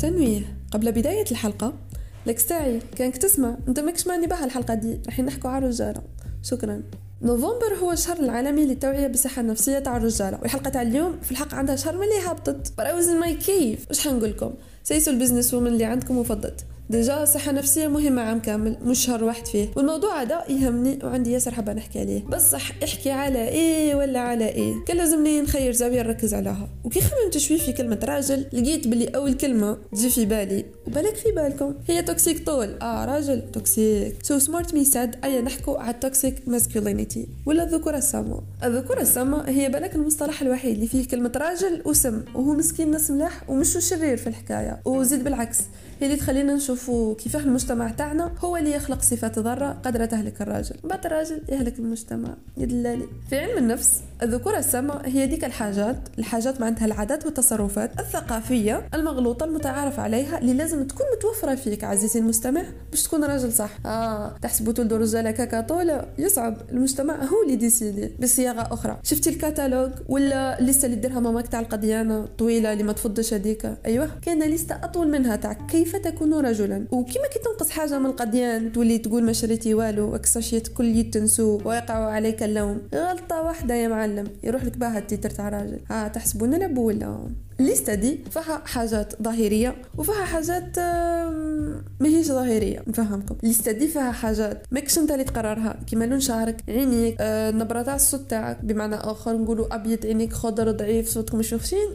تنويه. قبل بداية الحلقة لك تاعي كانك تسمع. أنت ماكش معني بها الحلقة دي. راح نحكوا على الرجالة. شكرا. نوفمبر هو الشهر العالمي للتوعية بالصحة النفسية تاع الرجالة. والحلقة تاع اليوم في الحق عندها شهر ملي هبطت. But I was in واش حنقولكم سيسو ال business women اللي عندكم وفضت. déjà الصحة النفسية مهمة عام كامل مش شهر واحد فيه. والموضوع هذا يهمني وعندي ياسر حابة نحكي عليه. بصح احكي على إيه ولا على إيه؟ كان لازمني نخير زاوية نركز عليها. وكي خممت شوي في كلمة راجل لقيت بلي أول كلمة تجي في بالي. وبالك في بالكم هي toxic طول. آه راجل توكسيك سو سمارت مي ساد ايا نحكوا على ال toxic masculinity ولا الذكورة السامة. الذكورة السامة هي بالك المصطلح الوحيد اللي فيه كلمة راجل وسم. وهو مسكين ناس ملاح ومش شرير في الحكاية. وزيد بالعكس هي اللي تخلينا نشوفوا كيفاه المجتمع تاعنا هو اللي يخلق صفات ضارة قادرة تهلك الراجل. بعد الراجل يهلك المجتمع. يدلالي. في علم النفس الذكورة السامة هي ديك الحاجات الحاجات معناتها العادات والتصرفات الثقافية المغلوطة المتعارف عليها اللي لازم تكون متوفرة فيك عزيزي المستمع باش تكون راجل صح. آه. تحسبوا تولدوا رجالة كاكا طولة يصعب. المجتمع هو اللي décide بصياغة أخرى. شفتي الكتالوج ولا الليستة اللي ديرها ماماك تاع القضيانة طويلة اللي ما تفضش هذيك؟ أيوه. كاينة ليستة أطول منها تاع كيف تكون رجلا. وكما كي تنقص حاجة من القضيان تولي تقول ما شريتي والو كل يتنسو ويقع عليك اللوم. غلطة واحدة يا معلم. يروح لك بها ال titre تاع راجل. ها تحسبون لعبوا ولا الليستة دي فيها حاجات ظاهرية وفيها حاجات ماهيش ظاهرية نفهمكم. الليستة دي فيها حاجات ماكش انت اللي تقررها. كيما لون شعرك عينيك آه، نبرة تاع الصوت تاعك بمعنى آخر نقولوا أبيض عينيك خضر ضعيف صوتك مش وخشين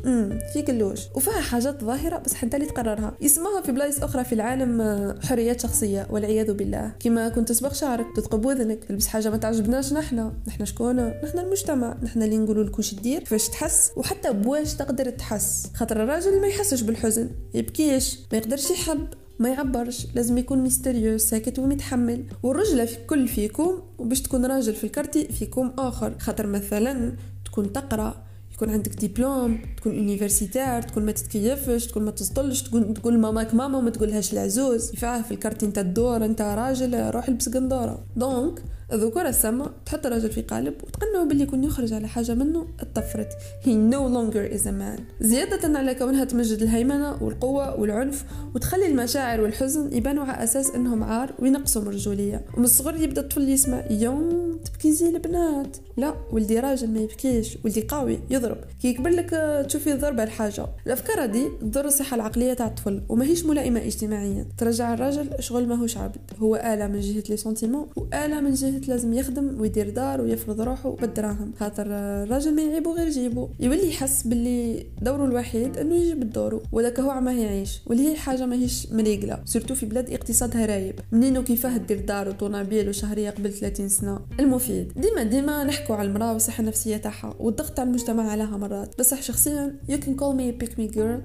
في كلوش. وفيها حاجات ظاهرة بس انت اللي تقررها. يسموها في بلايص أخرى في العالم آه، حريات شخصية والعياذ بالله. كيما كنت تصبغ شعرك تثقب وذنك. تلبس حاجة ما تعجبناش نحنا نحنا شكون؟ نحنا المجتمع. نحنا اللي نقولوا لك واش دير كيفاش تحس وحتى بواش تقدر تحس. خاطر الراجل ما يحسش بالحزن يبكيش ما يقدرش يحب ما يعبرش لازم يكون mysterious ساكت ومتحمل. والرجلة في كل فيلم وباش تكون راجل في ال quartier فيلم آخر. خاطر مثلا تكون تقرأ يكون عندك دبلوم تكون universitaire تكون ما تتكيفش تكون ما تسطلش تكون تقول ماماك ماما وما تقولهاش العزوز يفعها في ال quartier انت الدور انت راجل روح البس قندورة. donc الذكورة السامة تحط الراجل في قالب وتقنعه باللي يكون يخرج على حاجة منه اتطفرت no longer is a man. زيادة على كونها تمجد الهيمنة والقوة والعنف وتخلي المشاعر والحزن يبانوا على أساس إنهم عار وينقصوا من الرجولية ومن الصغر يبدأ الطفل يسمع يوم تبكي زي البنات. لا ولدي راجل ما يبكيش ولدي قوي يضرب. كي يكبر لك تشوفي الضربة الحاجة. الأفكار دي تضر الصحة العقلية تاع الطفل وماهيش ملائمة اجتماعيا. ترجع الراجل شغل ماهوش عبد. هو آلة من جهة les sentiments وآلة من جهة لازم يخدم ويدير دار ويفرض روحه بالدراهم. خاطر الراجل ما يعيبو غير جيبو يولي يحس باللي دوره الوحيد إنه يجيب الدورو وذاك هو ما يعيش. واللي هي حاجة ماهيش مريقلة. surtout في بلاد اقتصادها رايب منين وكيفاه دير دار وطونابيل وشهرية قبل 30 سنة. المفيد ديما ديما نحكوا على المرأة والصحة النفسية تاعها والضغط تاع المجتمع عليها مرات. بصح شخصيا you can call me pick me girl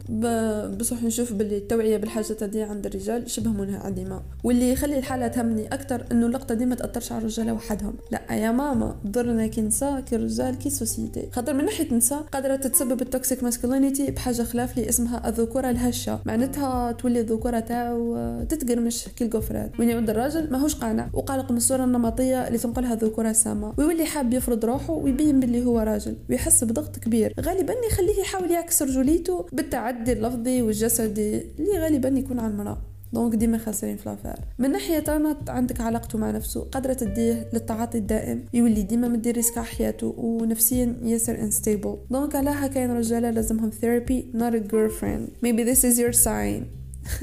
بصح نشوف باللي التوعية بالحاجات هذه عند الرجال شبه منعدمه واللي يخلي الحالة تهمني أكثر إنه اللقطة دي ما تأثرش على الرجال وحدهم. لا يا ماما ضرنا كي نساء كي رجال كي société خاطر من ناحية نساء قادرة تتسبب ال toxic masculinity بحاجة خلاف لي اسمها الذكورة الهشة. معناتها تولي الذكورة تاعو تتقرمش كي ال gaufrette. وين يعود الراجل؟ ماهوش قانع. وقلق من الصورة النمطية اللي تنقلها الذكورة السامه ويولي حاب يفرض روحه ويبين باللي هو راجل ويحس بضغط كبير. غالبا يخليه يحاول يعكس رجوليته بالتعدي اللفظي والجسدي اللي غالبا يكون على المراه donc ديما خاسرين في l'affaire من ناحية تانا عندك علاقته مع نفسه قادرة تديه للتعاطي الدائم يولي ديما مدير risque على حياته ونفسيا ياسر unstable donc عليها كاين رجالة لازمهم therapy not a girlfriend. Maybe this is your sign.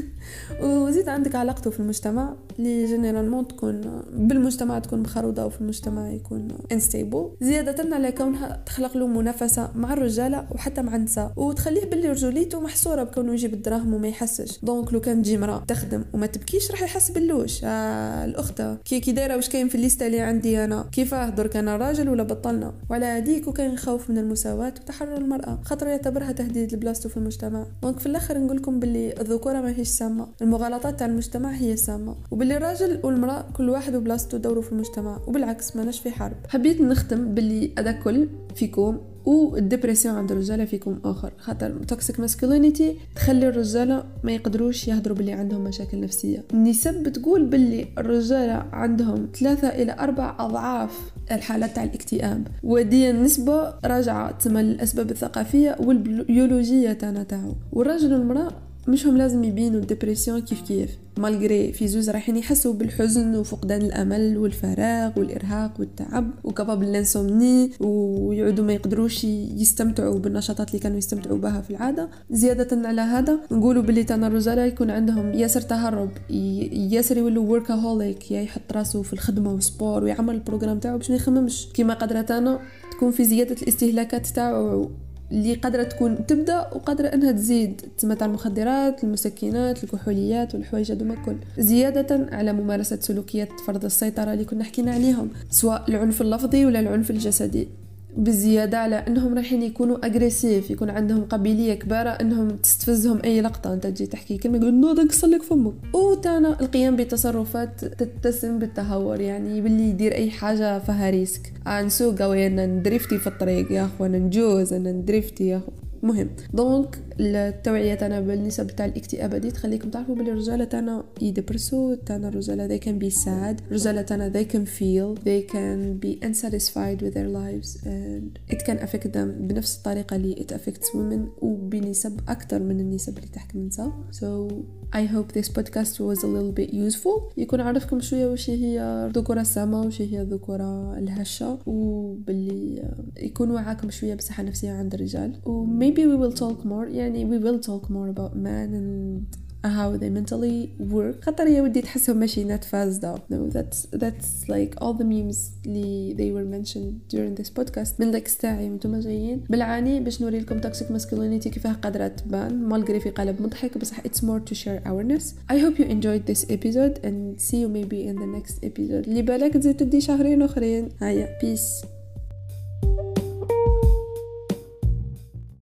وزيد عندك علاقته في المجتمع اللي généralement تكون بالمجتمع تكون مخروضة وفي المجتمع يكون unstable زيادة على كونها تخلق له منافسة مع الرجاله وحتى مع النساء وتخليه باللي رجوليته محصورة بكونه يجيب الدراهم وما يحسش. donc لو كان تجي مرا تخدم وما تبكيش راح يحس باللوش. آه الاخته كي كي دايرة واش كاين في الليستة اللي عندي أنا؟ كيفاه درك أنا راجل ولا بطلنا؟ وعلى هذيك وكاين خوف من المساواة وتحرر المرأة خاطر يعتبرها تهديد لبلاصتو في المجتمع. donc في الآخر نقول لكم باللي الذكورة ماهيش سامة المغالطات تاع المجتمع هي سامة. وباللي الراجل والمرأة كل واحد وبلاصتو دوره في المجتمع وبالعكس ماناش في حرب. حبيت نختم باللي هذا كل فيلم وال dépression عند الرجاله فيلم آخر. خاطر toxic masculinity تخلي الرجاله ما يقدروش يهضروا باللي عندهم مشاكل نفسية. النسب بتقول باللي الرجاله عندهم ثلاثة إلى أربع أضعاف الحالات تاع الاكتئاب. ودي النسبة راجعة تسمى للأسباب الثقافية والبيولوجية تاعنا تاعو. والراجل والمرأة مشهم لازم يبينوا ال dépression كيف كيف. malgré في زوز رايحين يحسوا بالحزن وفقدان الأمل والفراغ والإرهاق والتعب وكباب l'insomnie ويعودوا ما يقدروش يستمتعوا بالنشاطات اللي كانوا يستمتعوا بها في العادة. زيادة على هذا نقولوا باللي تانا الرجال يكون عندهم ياسر تهرب ياسر يولوا workaholic يا يحط راسه في الخدمة وال sport ويعمل ال programme تاعو باش ما يخممش. كيما قدرت أنا تكون في زيادة الاستهلاكات تاعو اللي قادرة تكون تبدأ وقادرة إنها تزيد. تسمى تاع المخدرات المسكنات الكحوليات والحوايج هذوما الكل. زيادة على ممارسة سلوكيات فرض السيطرة اللي كنا حكينا عليهم سواء العنف اللفظي ولا العنف الجسدي. بزيادة على أنهم رايحين يكونوا agressif يكون عندهم قابلية كبيرة أنهم تستفزهم أي لقطة. أنت تجي تحكي كلمة يقول نوض نقصر لك فمك. وتانا القيام بتصرفات تتسم بالتهور يعني باللي يدير أي حاجة فيها risque. نسوق ويانا ندريفتي في الطريق يا أخوانا نجوز أنا ندريفتي يا أخو. مهم. دونك التوعية تاعنا بالنسب تاع الاكتئاب دي تخليكم تعرفوا بلي الرجالة تاعنا يدبرسوا تاعنا الرجالة they can be sad الرجالة تاعنا they can feel they can be unsatisfied with their lives and it can affect them بنفس الطريقة اللي it affects women وبنسب أكثر من النسب اللي تحكي النساء. So I hope this podcast was a little bit useful. يكون عرفكم شوية وش هي الذكورة السامة وش هي الذكورة الهشة وباللي يكون وعاكم شوية بصحة نفسية عند الرجال. و maybe we will talk more. يعني we will talk more about men and how they mentally work خاطر يا ودي تحسهم ماشي نات فاسدة no that's that's like all the memes اللي they were mentioned during this podcast من لايكس تاعي وأنتم جايين بالعاني باش نوري لكم toxic masculinity كيفاه قادرة تبان مالغري في قالب مضحك بصح it's more to share awareness I hope you enjoyed this episode and see you maybe in the next episode اللي بالك تزيد تدي شهرين اخرين هيا peace